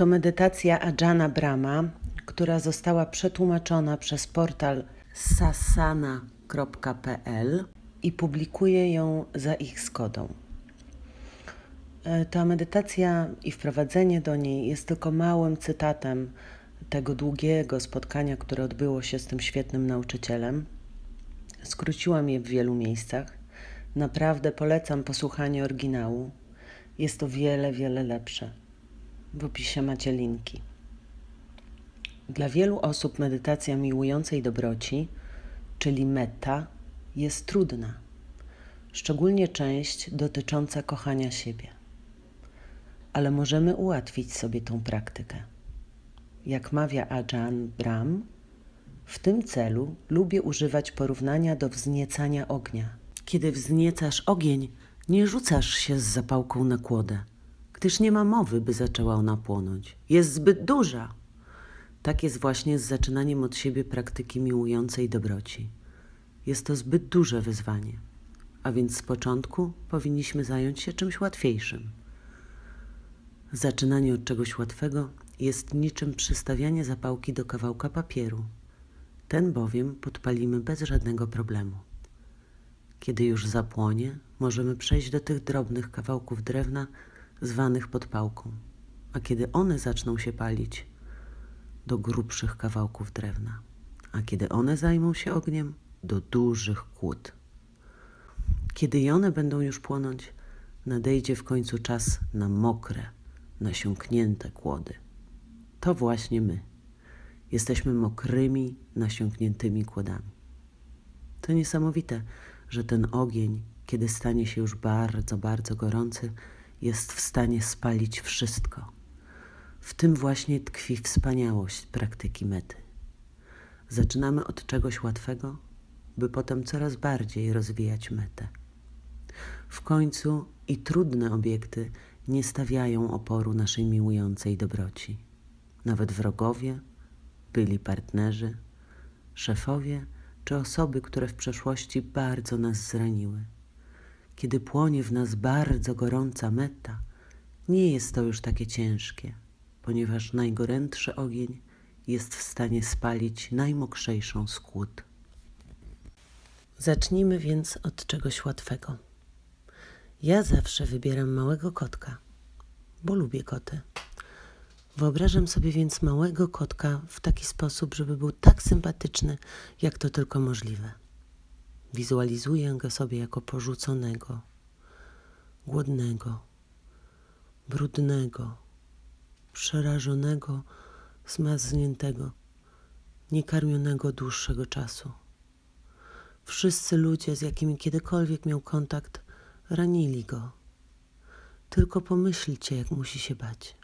To medytacja Ajana Brahma, która została przetłumaczona przez portal sasana.pl i publikuje ją za ich zgodą. E, ta medytacja i wprowadzenie do niej jest tylko małym cytatem tego długiego spotkania, które odbyło się z tym świetnym nauczycielem. Skróciłam je w wielu miejscach. Naprawdę polecam posłuchanie oryginału. Jest to wiele, wiele lepsze. W opisie macie linki. Dla wielu osób medytacja miłującej dobroci, czyli metta, jest trudna, szczególnie część dotycząca kochania siebie. Ale możemy ułatwić sobie tą praktykę. Jak mawia Ajahn Brahm, w tym celu lubię używać porównania do wzniecania ognia. Kiedy wzniecasz ogień, nie rzucasz się z zapałką na kłodę, gdyż nie ma mowy, by zaczęła ona płonąć. Jest zbyt duża. Tak jest właśnie z zaczynaniem od siebie praktyki miłującej dobroci. Jest to zbyt duże wyzwanie, a więc z początku powinniśmy zająć się czymś łatwiejszym. Zaczynanie od czegoś łatwego jest niczym przystawianie zapałki do kawałka papieru. Ten bowiem podpalimy bez żadnego problemu. Kiedy już zapłonie, możemy przejść do tych drobnych kawałków drewna zwanych podpałką, a kiedy one zaczną się palić, do grubszych kawałków drewna, a kiedy one zajmą się ogniem, do dużych kłód. Kiedy i one będą już płonąć, nadejdzie w końcu czas na mokre, nasiąknięte kłody. To właśnie my. Jesteśmy mokrymi, nasiąkniętymi kłodami. To niesamowite, że ten ogień, kiedy stanie się już bardzo, bardzo gorący, jest w stanie spalić wszystko. W tym właśnie tkwi wspaniałość praktyki mety. Zaczynamy od czegoś łatwego, by potem coraz bardziej rozwijać metę. W końcu i trudne obiekty nie stawiają oporu naszej miłującej dobroci. Nawet wrogowie, byli partnerzy, szefowie czy osoby, które w przeszłości bardzo nas zraniły. Kiedy płonie w nas bardzo gorąca meta, nie jest to już takie ciężkie, ponieważ najgorętszy ogień jest w stanie spalić najmokrzejszą skłód. Zacznijmy więc od czegoś łatwego. Ja zawsze wybieram małego kotka, bo lubię koty. Wyobrażam sobie więc małego kotka w taki sposób, żeby był tak sympatyczny, jak to tylko możliwe. Wizualizuję go sobie jako porzuconego, głodnego, brudnego, przerażonego, zmarzniętego, niekarmionego dłuższego czasu. Wszyscy ludzie, z jakimi kiedykolwiek miał kontakt, ranili go. Tylko pomyślcie, jak musi się bać.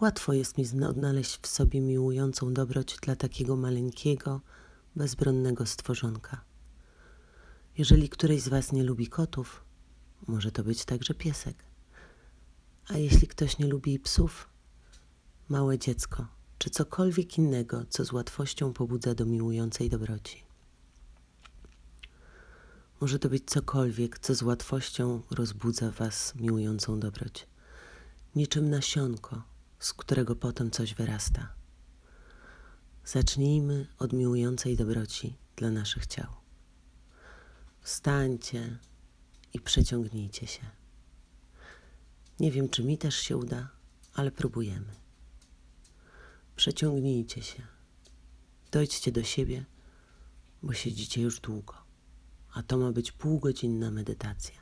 Łatwo jest mi odnaleźć w sobie miłującą dobroć dla takiego maleńkiego, bezbronnego stworzonka. Jeżeli któryś z Was nie lubi kotów, może to być także piesek. A jeśli ktoś nie lubi psów, małe dziecko, czy cokolwiek innego, co z łatwością pobudza do miłującej dobroci. Może to być cokolwiek, co z łatwością rozbudza Was miłującą dobroć. Niczym nasionko, z którego potem coś wyrasta. Zacznijmy od miłującej dobroci dla naszych ciał. Wstańcie i przeciągnijcie się. Nie wiem, czy mi też się uda, ale próbujemy. Przeciągnijcie się. Dojdźcie do siebie, bo siedzicie już długo, a to ma być półgodzinna medytacja.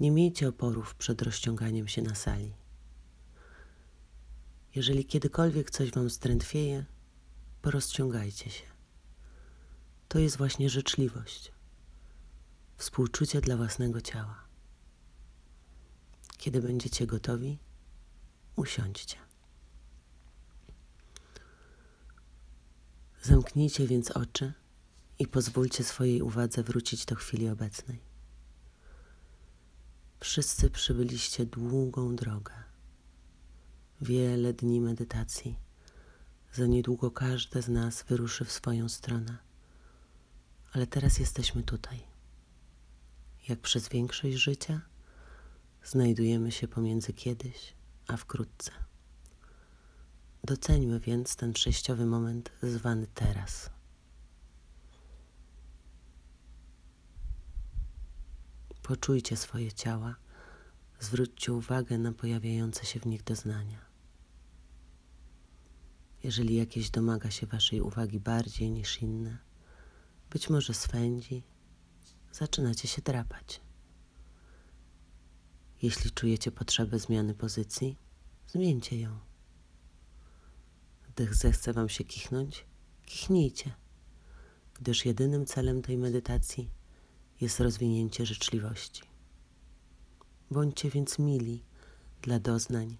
Nie miejcie oporów przed rozciąganiem się na sali. Jeżeli kiedykolwiek coś Wam strętwieje, porozciągajcie się. To jest właśnie życzliwość, współczucie dla własnego ciała. Kiedy będziecie gotowi, usiądźcie. Zamknijcie więc oczy i pozwólcie swojej uwadze wrócić do chwili obecnej. Wszyscy przybyliście długą drogę wiele dni medytacji. Za niedługo każde z nas wyruszy w swoją stronę. Ale teraz jesteśmy tutaj. Jak przez większość życia, znajdujemy się pomiędzy kiedyś a wkrótce. Doceńmy więc ten przejściowy moment zwany teraz. Poczujcie swoje ciała, zwróćcie uwagę na pojawiające się w nich doznania. Jeżeli jakieś domaga się Waszej uwagi bardziej niż inne, być może swędzi, zaczynacie się drapać. Jeśli czujecie potrzebę zmiany pozycji, zmieńcie ją. Gdy zechce Wam się kichnąć, kichnijcie, gdyż jedynym celem tej medytacji jest rozwinięcie życzliwości. Bądźcie więc mili dla doznań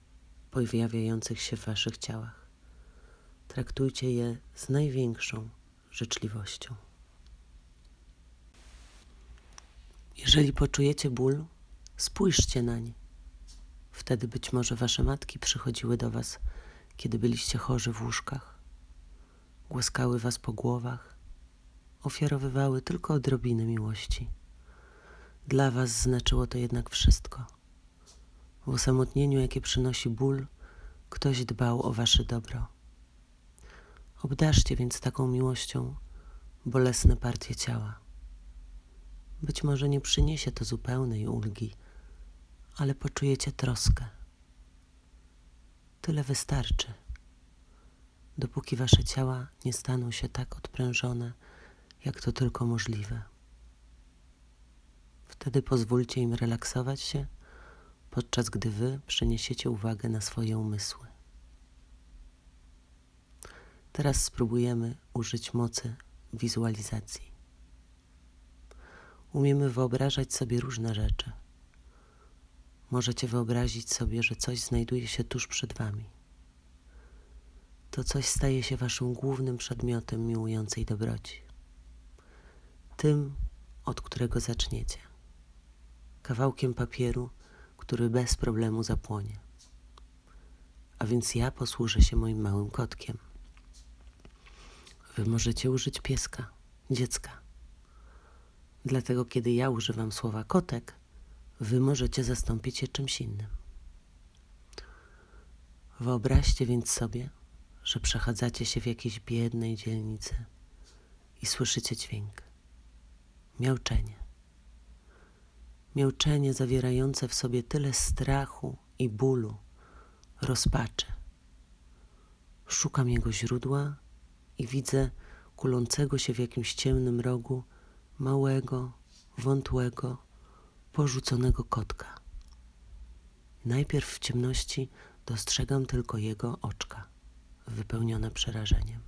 pojawiających się w Waszych ciałach. Traktujcie je z największą życzliwością. Jeżeli poczujecie ból, spójrzcie na nie. Wtedy być może Wasze matki przychodziły do Was, kiedy byliście chorzy w łóżkach, głaskały Was po głowach, ofiarowywały tylko odrobinę miłości. Dla Was znaczyło to jednak wszystko. W osamotnieniu, jakie przynosi ból, ktoś dbał o Wasze dobro. Obdarzcie więc taką miłością bolesne partie ciała. Być może nie przyniesie to zupełnej ulgi, ale poczujecie troskę. Tyle wystarczy, dopóki wasze ciała nie staną się tak odprężone, jak to tylko możliwe. Wtedy pozwólcie im relaksować się, podczas gdy wy przeniesiecie uwagę na swoje umysły. Teraz spróbujemy użyć mocy wizualizacji. Umiemy wyobrażać sobie różne rzeczy. Możecie wyobrazić sobie, że coś znajduje się tuż przed Wami. To coś staje się Waszym głównym przedmiotem miłującej dobroci. Tym, od którego zaczniecie. Kawałkiem papieru, który bez problemu zapłonie. A więc ja posłużę się moim małym kotkiem. Wy możecie użyć pieska, dziecka. Dlatego, kiedy ja używam słowa kotek, wy możecie zastąpić je czymś innym. Wyobraźcie więc sobie, że przechadzacie się w jakiejś biednej dzielnicy i słyszycie dźwięk. Miałczenie. Miałczenie zawierające w sobie tyle strachu i bólu, rozpaczy. Szukam jego źródła i widzę kulącego się w jakimś ciemnym rogu małego, wątłego, porzuconego kotka. Najpierw w ciemności dostrzegam tylko jego oczka, wypełnione przerażeniem.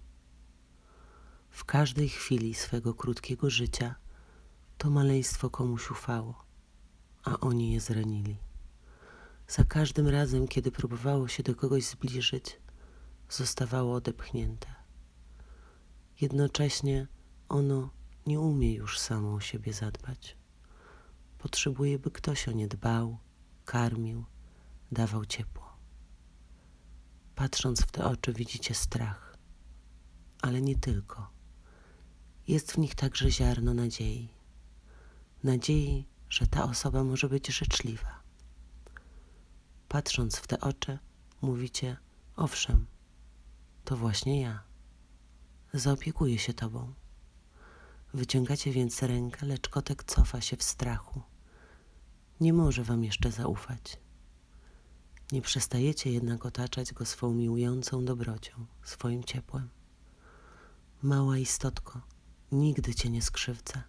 W każdej chwili swego krótkiego życia to maleństwo komuś ufało, a oni je zranili. Za każdym razem, kiedy próbowało się do kogoś zbliżyć, zostawało odepchnięte. Jednocześnie ono nie umie już samo o siebie zadbać. Potrzebuje, by ktoś o nie dbał, karmił, dawał ciepło. Patrząc w te oczy, widzicie strach, ale nie tylko. Jest w nich także ziarno nadziei. Nadziei, że ta osoba może być życzliwa. Patrząc w te oczy, mówicie: Owszem, to właśnie ja. Zaopiekuję się Tobą. Wyciągacie więc rękę, lecz kotek cofa się w strachu. Nie może wam jeszcze zaufać. Nie przestajecie jednak otaczać go swą miłującą dobrocią, swoim ciepłem. Mała istotko, nigdy cię nie skrzywdzę.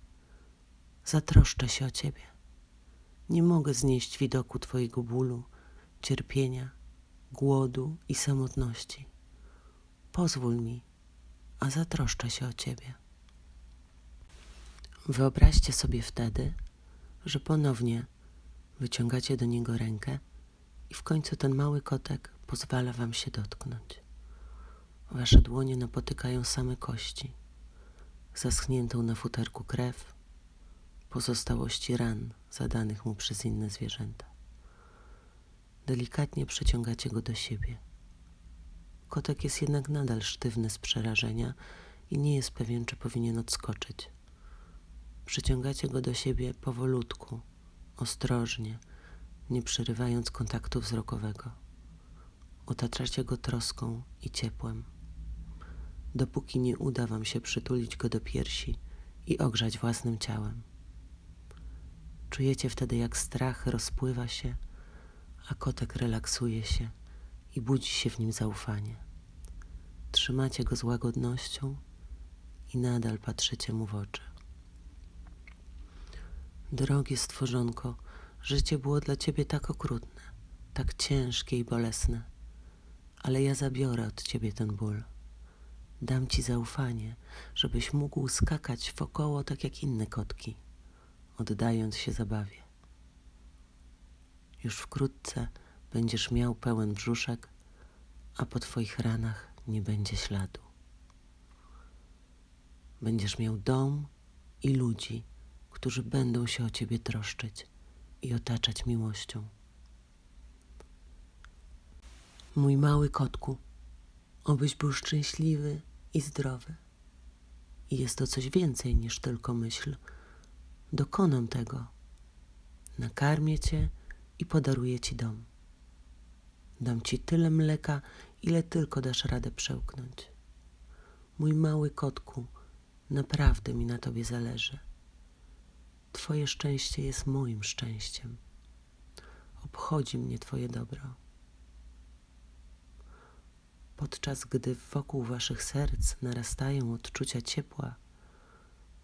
Zatroszczę się o ciebie. Nie mogę znieść widoku twojego bólu, cierpienia, głodu i samotności. Pozwól mi, a zatroszczę się o ciebie. Wyobraźcie sobie wtedy, że ponownie wyciągacie do niego rękę i w końcu ten mały kotek pozwala wam się dotknąć. Wasze dłonie napotykają same kości, zaschniętą na futerku krew, pozostałości ran zadanych mu przez inne zwierzęta. Delikatnie przeciągacie go do siebie. Kotek jest jednak nadal sztywny z przerażenia i nie jest pewien, czy powinien odskoczyć. Przyciągacie go do siebie powolutku, ostrożnie, nie przerywając kontaktu wzrokowego. otaczacie go troską i ciepłem. Dopóki nie uda wam się przytulić go do piersi i ogrzać własnym ciałem. Czujecie wtedy, jak strach rozpływa się, a kotek relaksuje się i budzi się w nim zaufanie. Trzymacie go z łagodnością i nadal patrzycie mu w oczy. Drogie stworzonko, życie było dla ciebie tak okrutne, tak ciężkie i bolesne, ale ja zabiorę od ciebie ten ból. Dam ci zaufanie, żebyś mógł skakać wokoło tak jak inne kotki, oddając się zabawie. Już wkrótce będziesz miał pełen brzuszek, a po twoich ranach nie będzie śladu. Będziesz miał dom i ludzi, którzy będą się o ciebie troszczyć i otaczać miłością. Mój mały kotku, obyś był szczęśliwy i zdrowy. I jest to coś więcej niż tylko myśl. Dokonam tego. Nakarmię cię i podaruję ci dom. Dam ci tyle mleka, ile tylko dasz radę przełknąć. Mój mały kotku, naprawdę mi na tobie zależy. Twoje szczęście jest moim szczęściem. Obchodzi mnie Twoje dobro. Podczas gdy wokół Waszych serc narastają odczucia ciepła,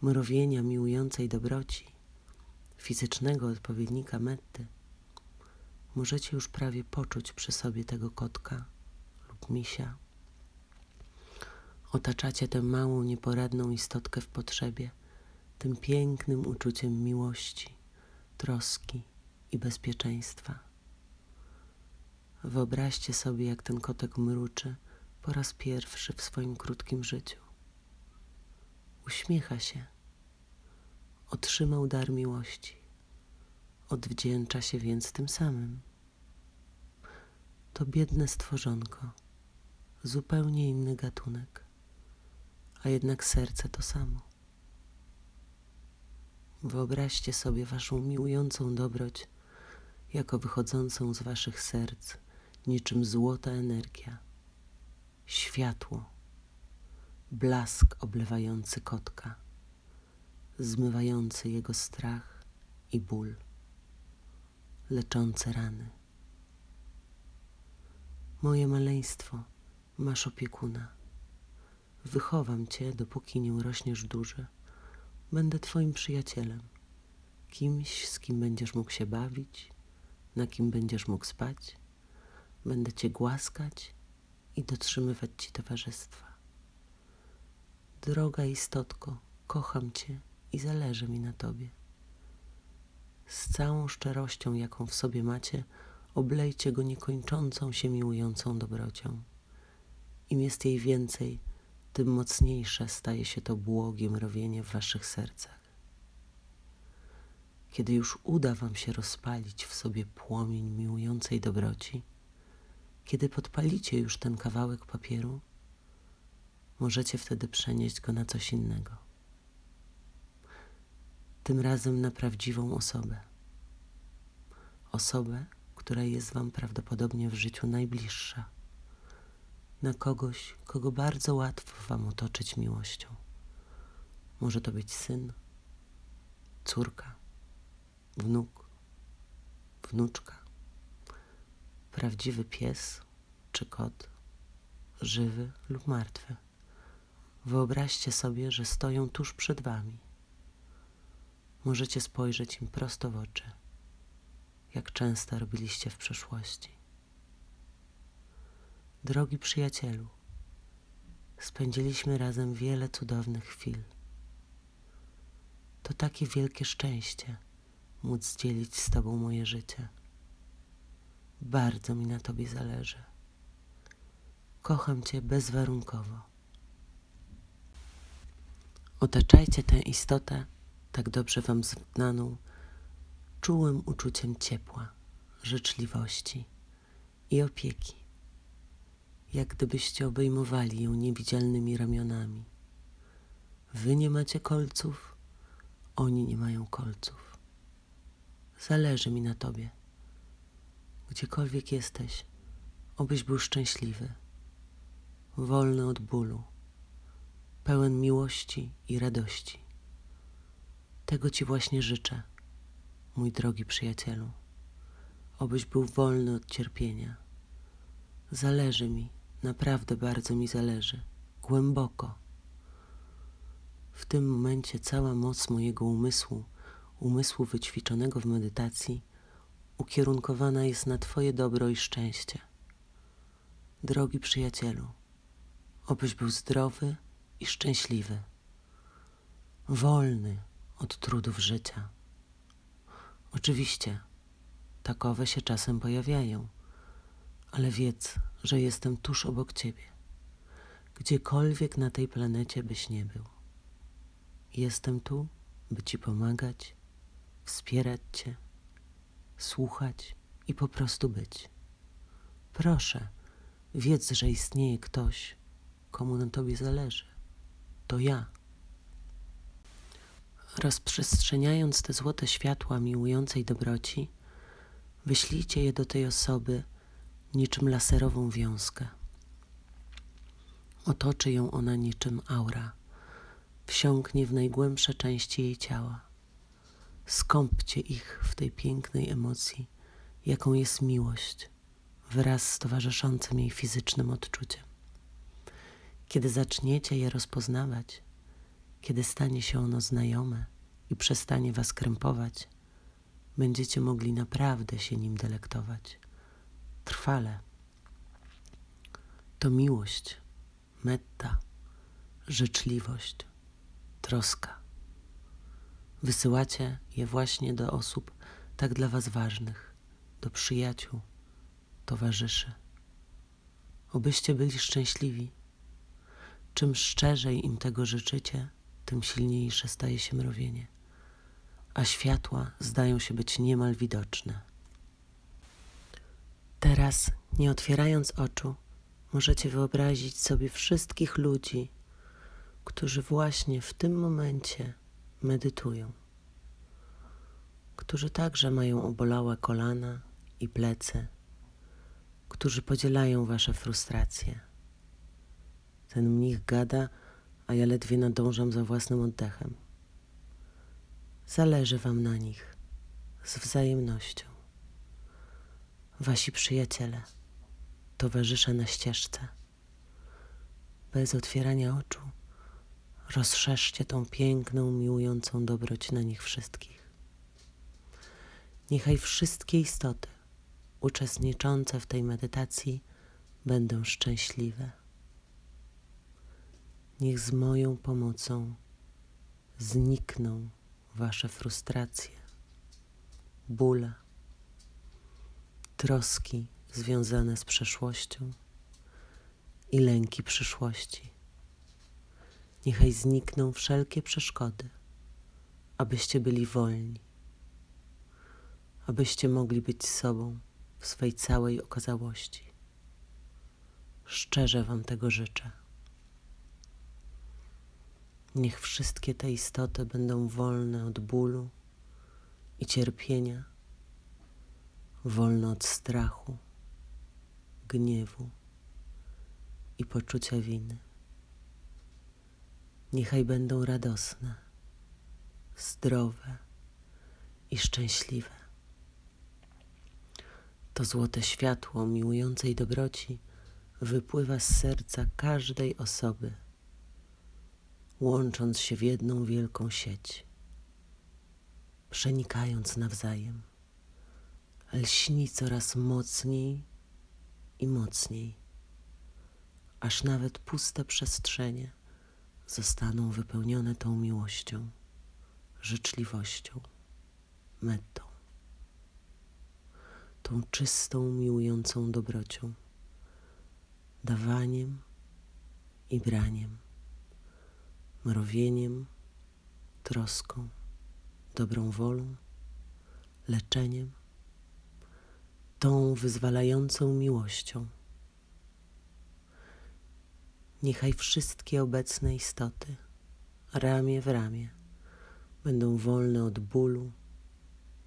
mrowienia miłującej dobroci, fizycznego odpowiednika metty, możecie już prawie poczuć przy sobie tego kotka lub misia. Otaczacie tę małą, nieporadną istotkę w potrzebie tym pięknym uczuciem miłości, troski i bezpieczeństwa. Wyobraźcie sobie, jak ten kotek mruczy po raz pierwszy w swoim krótkim życiu. Uśmiecha się. Otrzymał dar miłości. Odwdzięcza się więc tym samym. To biedne stworzonko, zupełnie inny gatunek, a jednak serce to samo. Wyobraźcie sobie waszą miłującą dobroć jako wychodzącą z waszych serc, niczym złota energia, światło, blask oblewający kotka, zmywający jego strach i ból, leczące rany. Moje maleństwo, masz opiekuna. Wychowam cię, dopóki nie urośniesz duży Będę Twoim przyjacielem, kimś, z kim będziesz mógł się bawić, na kim będziesz mógł spać. Będę Cię głaskać i dotrzymywać Ci towarzystwa. Droga istotko, kocham Cię i zależy mi na Tobie. Z całą szczerością, jaką w sobie macie, oblejcie go niekończącą się miłującą dobrocią. Im jest jej więcej, tym mocniejsze staje się to błogie mrowienie w waszych sercach. Kiedy już uda wam się rozpalić w sobie płomień miłującej dobroci, kiedy podpalicie już ten kawałek papieru, możecie wtedy przenieść go na coś innego. Tym razem na prawdziwą osobę. Osobę, która jest wam prawdopodobnie w życiu najbliższa na kogoś, kogo bardzo łatwo Wam otoczyć miłością. Może to być syn, córka, wnuk, wnuczka, prawdziwy pies czy kot, żywy lub martwy. Wyobraźcie sobie, że stoją tuż przed Wami. Możecie spojrzeć im prosto w oczy, jak często robiliście w przeszłości. Drogi przyjacielu, spędziliśmy razem wiele cudownych chwil. To takie wielkie szczęście móc dzielić z Tobą moje życie. Bardzo mi na Tobie zależy. Kocham Cię bezwarunkowo. Otaczajcie tę istotę, tak dobrze Wam znaną, czułym uczuciem ciepła, życzliwości i opieki jak gdybyście obejmowali ją niewidzialnymi ramionami. Wy nie macie kolców, oni nie mają kolców. Zależy mi na tobie. Gdziekolwiek jesteś, obyś był szczęśliwy, wolny od bólu, pełen miłości i radości. Tego Ci właśnie życzę, mój drogi przyjacielu, obyś był wolny od cierpienia. Zależy mi, naprawdę bardzo mi zależy, głęboko. W tym momencie cała moc mojego umysłu, umysłu wyćwiczonego w medytacji, ukierunkowana jest na Twoje dobro i szczęście. Drogi przyjacielu, obyś był zdrowy i szczęśliwy, wolny od trudów życia. Oczywiście, takowe się czasem pojawiają, ale wiedz, że jestem tuż obok Ciebie, gdziekolwiek na tej planecie byś nie był. Jestem tu, by Ci pomagać, wspierać Cię, słuchać i po prostu być. Proszę, wiedz, że istnieje ktoś, komu na Tobie zależy. To ja. Rozprzestrzeniając te złote światła miłującej dobroci, wyślijcie je do tej osoby niczym laserową wiązkę. Otoczy ją ona niczym aura, wsiąknie w najgłębsze części jej ciała. Skąpcie ich w tej pięknej emocji, jaką jest miłość, wraz z towarzyszącym jej fizycznym odczuciem. Kiedy zaczniecie je rozpoznawać, kiedy stanie się ono znajome i przestanie was krępować, będziecie mogli naprawdę się nim delektować. Trwale. To miłość, metta, życzliwość, troska. Wysyłacie je właśnie do osób tak dla was ważnych, do przyjaciół, towarzyszy. Obyście byli szczęśliwi. Czym szczerzej im tego życzycie, tym silniejsze staje się mrowienie, a światła zdają się być niemal widoczne. Teraz, nie otwierając oczu, możecie wyobrazić sobie wszystkich ludzi, którzy właśnie w tym momencie medytują, którzy także mają obolałe kolana i plece, którzy podzielają wasze frustracje. Ten mnich gada, a ja ledwie nadążam za własnym oddechem. Zależy wam na nich z wzajemnością. Wasi przyjaciele, towarzysze na ścieżce, bez otwierania oczu, rozszerzcie tą piękną, miłującą dobroć na nich wszystkich. Niechaj wszystkie istoty uczestniczące w tej medytacji będą szczęśliwe. Niech z moją pomocą znikną Wasze frustracje, bóle, troski związane z przeszłością i lęki przyszłości. Niechaj znikną wszelkie przeszkody, abyście byli wolni, abyście mogli być sobą w swej całej okazałości. Szczerze Wam tego życzę. Niech wszystkie te istoty będą wolne od bólu i cierpienia, wolne od strachu, gniewu i poczucia winy. Niechaj będą radosne, zdrowe i szczęśliwe. To złote światło miłującej dobroci wypływa z serca każdej osoby łącząc się w jedną wielką sieć, przenikając nawzajem, lśni coraz mocniej i mocniej, aż nawet puste przestrzenie zostaną wypełnione tą miłością, życzliwością, metą, tą czystą, miłującą dobrocią, dawaniem i braniem mrowieniem, troską, dobrą wolą, leczeniem, tą wyzwalającą miłością. Niechaj wszystkie obecne istoty, ramię w ramię, będą wolne od bólu,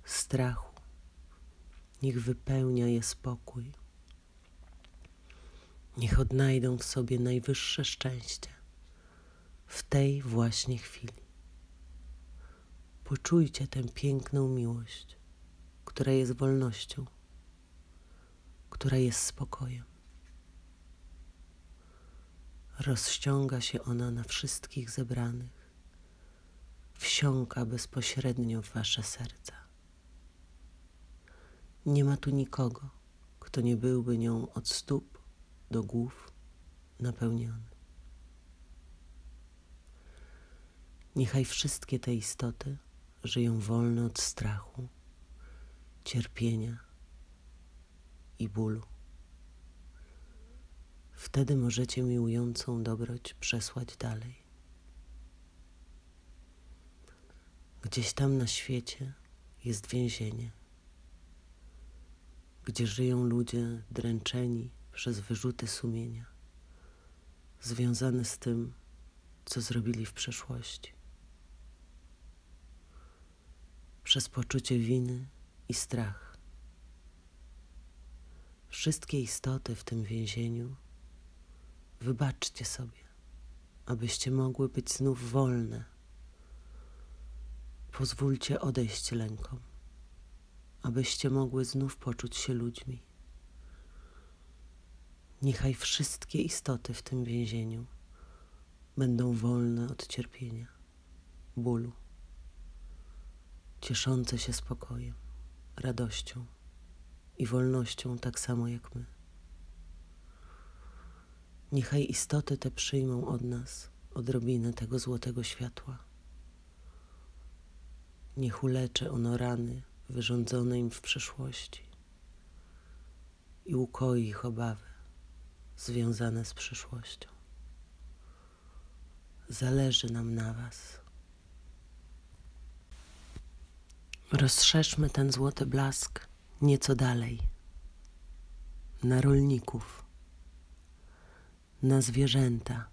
strachu. Niech wypełnia je spokój, Niech odnajdą w sobie najwyższe szczęście w tej właśnie chwili. Poczujcie tę piękną miłość, która jest wolnością, która jest spokojem. Rozciąga się ona na wszystkich zebranych, wsiąka bezpośrednio w wasze serca. Nie ma tu nikogo, kto nie byłby nią od stóp do głów napełniony. Niechaj wszystkie te istoty żyją wolne od strachu, cierpienia i bólu. Wtedy możecie miłującą dobroć przesłać dalej. Gdzieś tam na świecie jest więzienie, gdzie żyją ludzie dręczeni przez wyrzuty sumienia, związane z tym, co zrobili w przeszłości. Przez poczucie winy i strach. Wszystkie istoty w tym więzieniu wybaczcie sobie, abyście mogły być znów wolne. Pozwólcie odejść lękom, abyście mogły znów poczuć się ludźmi. Niechaj wszystkie istoty w tym więzieniu będą wolne od cierpienia, bólu, cieszące się spokojem, radością i wolnością tak samo jak my. Niechaj istoty te przyjmą od nas odrobinę tego złotego światła. Niech uleczy ono rany wyrządzone im w przeszłości i ukoi ich obawy związane z przyszłością. Zależy nam na Was. Rozszerzmy ten złoty blask nieco dalej, na rolników, na zwierzęta,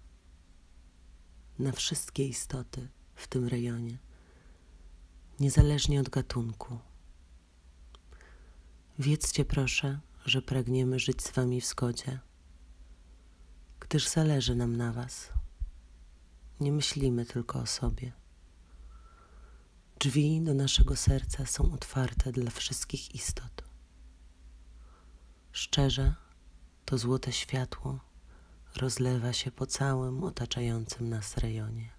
na wszystkie istoty w tym rejonie, niezależnie od gatunku. Wiedzcie proszę, że pragniemy żyć z Wami w zgodzie, gdyż zależy nam na Was. Nie myślimy tylko o sobie. Drzwi do naszego serca są otwarte dla wszystkich istot. Szczerze, to złote światło rozlewa się po całym otaczającym nas rejonie.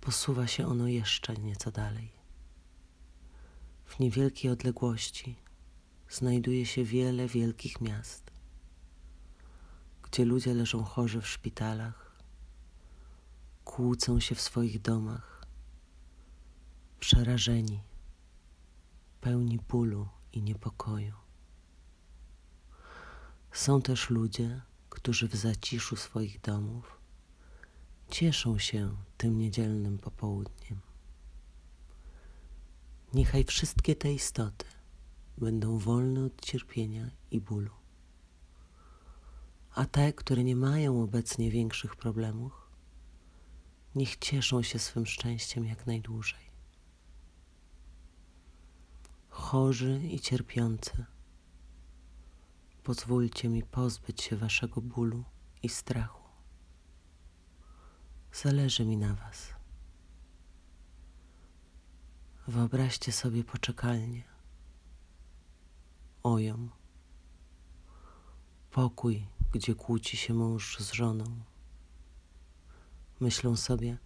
Posuwa się ono jeszcze nieco dalej. W niewielkiej odległości znajduje się wiele wielkich miast, gdzie ludzie leżą chorzy w szpitalach, kłócą się w swoich domach, przerażeni, pełni bólu i niepokoju. Są też ludzie, którzy w zaciszu swoich domów cieszą się tym niedzielnym popołudniem. Niechaj wszystkie te istoty będą wolne od cierpienia i bólu. A te, które nie mają obecnie większych problemów, niech cieszą się swym szczęściem jak najdłużej. Chorzy i cierpiący pozwólcie mi pozbyć się waszego bólu i strachu. Zależy mi na was. Wyobraźcie sobie poczekalnię, oją, pokój, gdzie kłóci się mąż z żoną. Myślą sobie,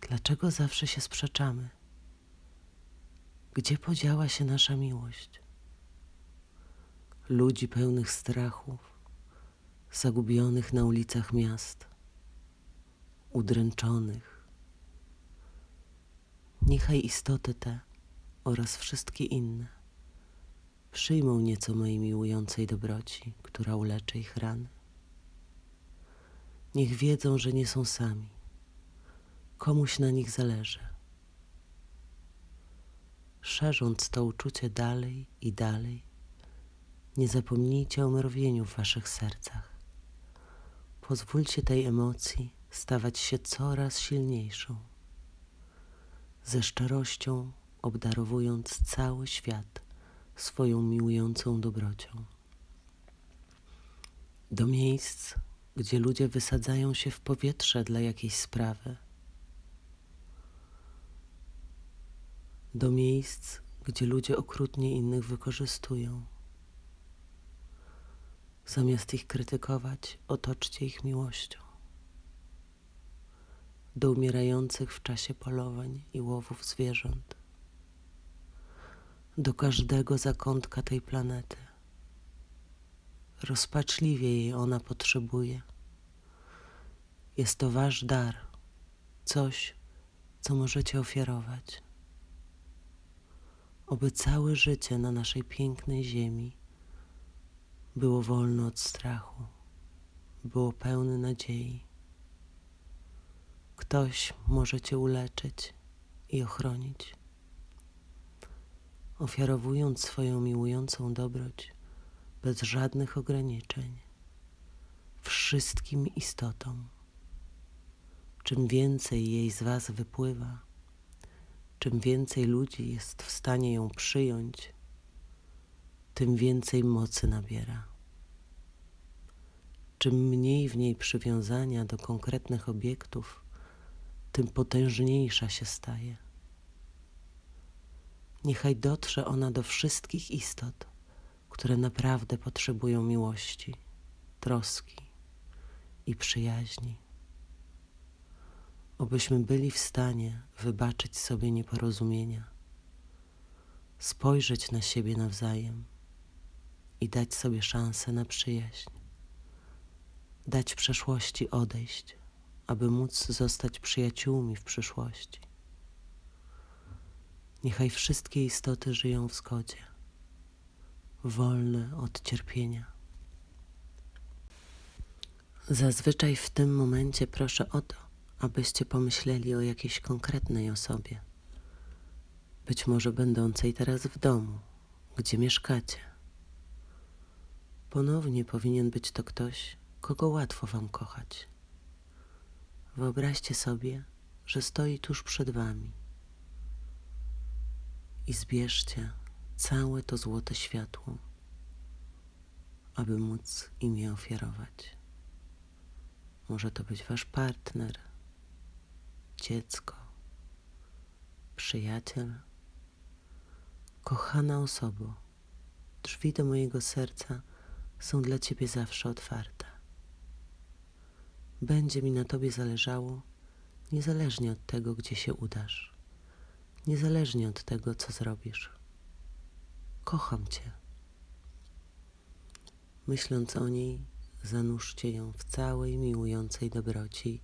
dlaczego zawsze się sprzeczamy? Gdzie podziała się nasza miłość? ludzi pełnych strachów, zagubionych na ulicach miast, udręczonych. Niechaj istoty te oraz wszystkie inne przyjmą nieco mojej miłującej dobroci, która uleczy ich rany. Niech wiedzą, że nie są sami, komuś na nich zależy. Szerząc to uczucie dalej i dalej, nie zapomnijcie o mrowieniu w waszych sercach. Pozwólcie tej emocji stawać się coraz silniejszą, ze szczerością obdarowując cały świat swoją miłującą dobrocią. do miejsc, gdzie ludzie wysadzają się w powietrze dla jakiejś sprawy, do miejsc, gdzie ludzie okrutnie innych wykorzystują. Zamiast ich krytykować, otoczcie ich miłością. Do umierających w czasie polowań i łowów zwierząt. Do każdego zakątka tej planety. Rozpaczliwie jej ona potrzebuje. Jest to wasz dar, coś, co możecie ofiarować. Oby całe życie na naszej pięknej ziemi było wolne od strachu, było pełne nadziei. Ktoś może Cię uleczyć i ochronić. Ofiarowując swoją miłującą dobroć bez żadnych ograniczeń, wszystkim istotom. Czym więcej jej z Was wypływa, czym więcej ludzi jest w stanie ją przyjąć, tym więcej mocy nabiera. Czym mniej w niej przywiązania do konkretnych obiektów, tym potężniejsza się staje. Niechaj dotrze ona do wszystkich istot, które naprawdę potrzebują miłości, troski i przyjaźni. Obyśmy byli w stanie wybaczyć sobie nieporozumienia, spojrzeć na siebie nawzajem i dać sobie szansę na przyjaźń, dać przeszłości odejść, aby móc zostać przyjaciółmi w przyszłości. Niechaj wszystkie istoty żyją w zgodzie, wolne od cierpienia. Zazwyczaj w tym momencie proszę o to, abyście pomyśleli o jakiejś konkretnej osobie, być może będącej teraz w domu, gdzie mieszkacie Ponownie powinien być to ktoś, kogo łatwo wam kochać. Wyobraźcie sobie, że stoi tuż przed wami i zbierzcie całe to złote światło, aby móc im je ofiarować. Może to być wasz partner, dziecko, przyjaciel, kochana osoba. Drzwi do mojego serca są dla Ciebie zawsze otwarte. Będzie mi na Tobie zależało, niezależnie od tego, gdzie się udasz, niezależnie od tego, co zrobisz. Kocham Cię. Myśląc o niej, zanurzcie ją w całej miłującej dobroci,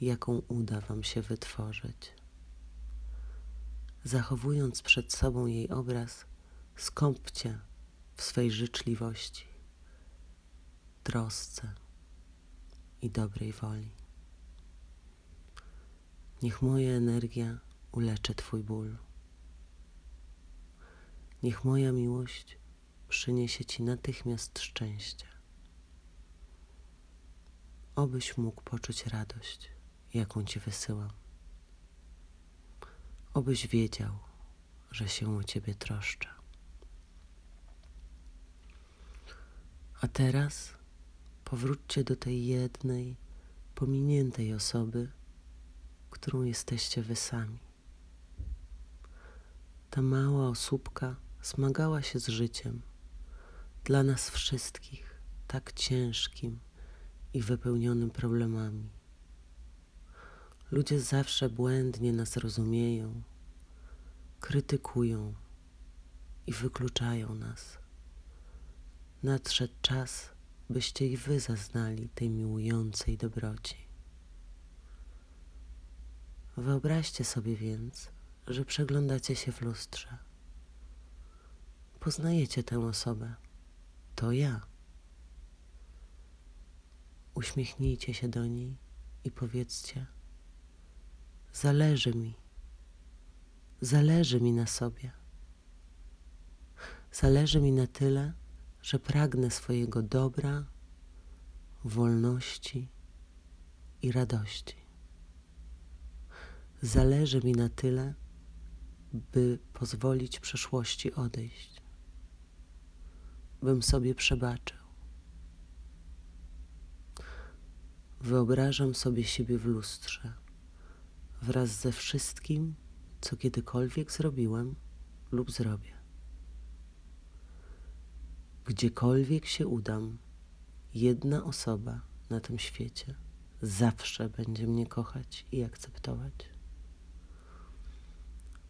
jaką uda Wam się wytworzyć. Zachowując przed sobą jej obraz, skąpcie w swej życzliwości trosce i dobrej woli. Niech moja energia uleczy Twój ból. Niech moja miłość przyniesie Ci natychmiast szczęście. Obyś mógł poczuć radość, jaką Ci wysyłam. Obyś wiedział, że się o Ciebie troszczę. A teraz powróćcie do tej jednej, pominiętej osoby, którą jesteście wy sami. Ta mała osóbka zmagała się z życiem, dla nas wszystkich tak ciężkim i wypełnionym problemami. Ludzie zawsze błędnie nas rozumieją, krytykują i wykluczają nas. Nadszedł czas, byście i wy zaznali tej miłującej dobroci. Wyobraźcie sobie więc, że przeglądacie się w lustrze. Poznajecie tę osobę. To ja. Uśmiechnijcie się do niej i powiedzcie: Zależy mi, zależy mi na sobie. Zależy mi na tyle, że pragnę swojego dobra, wolności i radości. Zależy mi na tyle, by pozwolić przeszłości odejść, bym sobie przebaczył, Wyobrażam sobie siebie w lustrze wraz ze wszystkim, co kiedykolwiek zrobiłem lub zrobię. Gdziekolwiek się udam, jedna osoba na tym świecie zawsze będzie mnie kochać i akceptować.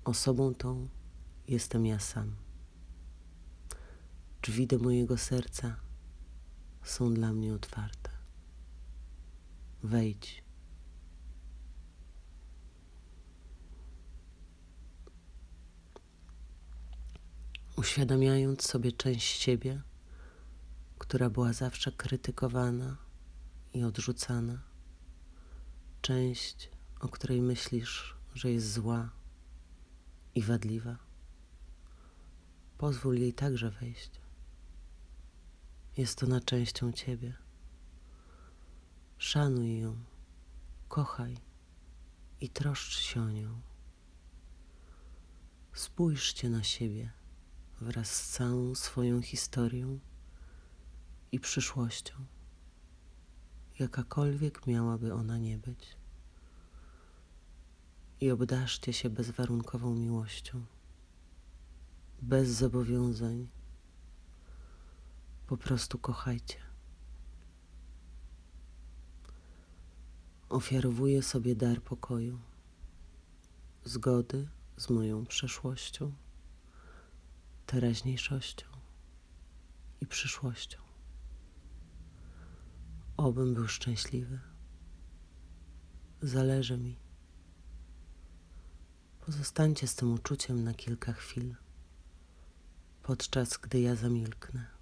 Osobą tą jestem ja sam. Drzwi do mojego serca są dla mnie otwarte. Wejdź. Uświadamiając sobie część siebie, która była zawsze krytykowana i odrzucana, część, o której myślisz, że jest zła i wadliwa, pozwól jej także wejść. Jest ona częścią ciebie. Szanuj ją, kochaj i troszcz się o nią. Spójrzcie na siebie wraz z całą swoją historią i przyszłością, jakakolwiek miałaby ona nie być. I obdarzcie się bezwarunkową miłością, bez zobowiązań. Po prostu kochajcie. Ofiarowuję sobie dar pokoju, zgody z moją przeszłością, teraźniejszością i przyszłością. Obym był szczęśliwy. Zależy mi. Pozostańcie z tym uczuciem na kilka chwil, podczas gdy ja zamilknę.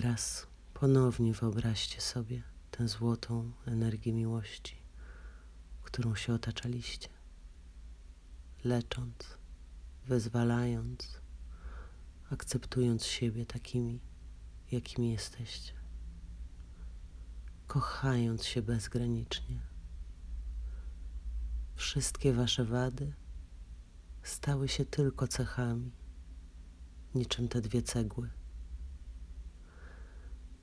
Teraz ponownie wyobraźcie sobie tę złotą energię miłości, którą się otaczaliście, lecząc, wyzwalając, akceptując siebie takimi, jakimi jesteście, kochając się bezgranicznie. Wszystkie wasze wady stały się tylko cechami, niczym te dwie cegły.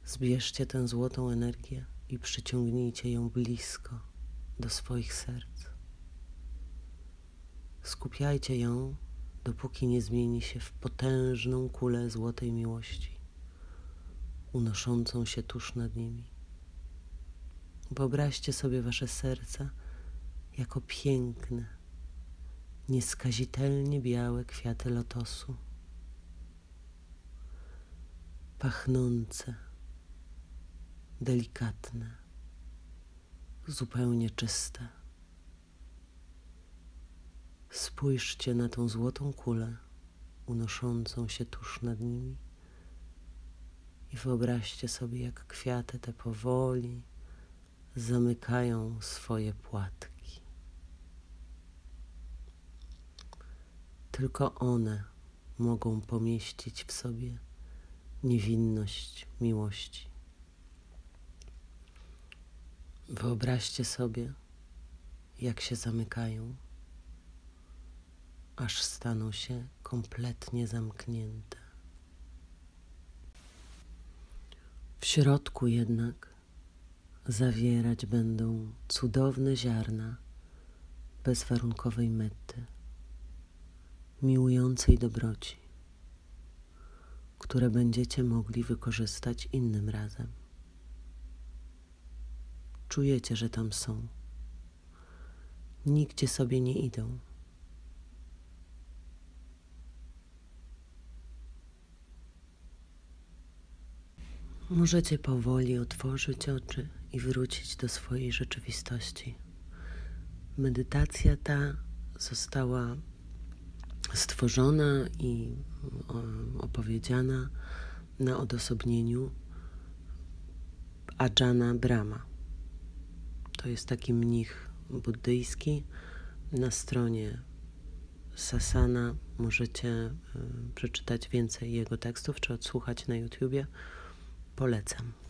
Zbierzcie tę złotą energię i przyciągnijcie ją blisko do swoich serc. Skupiajcie ją, dopóki nie zmieni się w potężną kulę złotej miłości, unoszącą się tuż nad nimi. Wyobraźcie sobie wasze serca jako piękne, nieskazitelnie białe kwiaty lotosu, pachnące delikatne, zupełnie czyste. Spójrzcie na tą złotą kulę unoszącą się tuż nad nimi i wyobraźcie sobie, jak kwiaty te powoli zamykają swoje płatki. Tylko one mogą pomieścić w sobie niewinność miłości. Wyobraźcie sobie, jak się zamykają, aż staną się kompletnie zamknięte. W środku jednak zawierać będą cudowne ziarna bezwarunkowej mety, miłującej dobroci, które będziecie mogli wykorzystać innym razem. Czujecie, że tam są. Nigdzie sobie nie idą. Możecie powoli otworzyć oczy i wrócić do swojej rzeczywistości. Medytacja ta została stworzona i opowiedziana na odosobnieniu Ajana Brahma. To jest taki mnich buddyjski. Na stronie Sasana możecie y, przeczytać więcej jego tekstów czy odsłuchać na YouTubie. Polecam.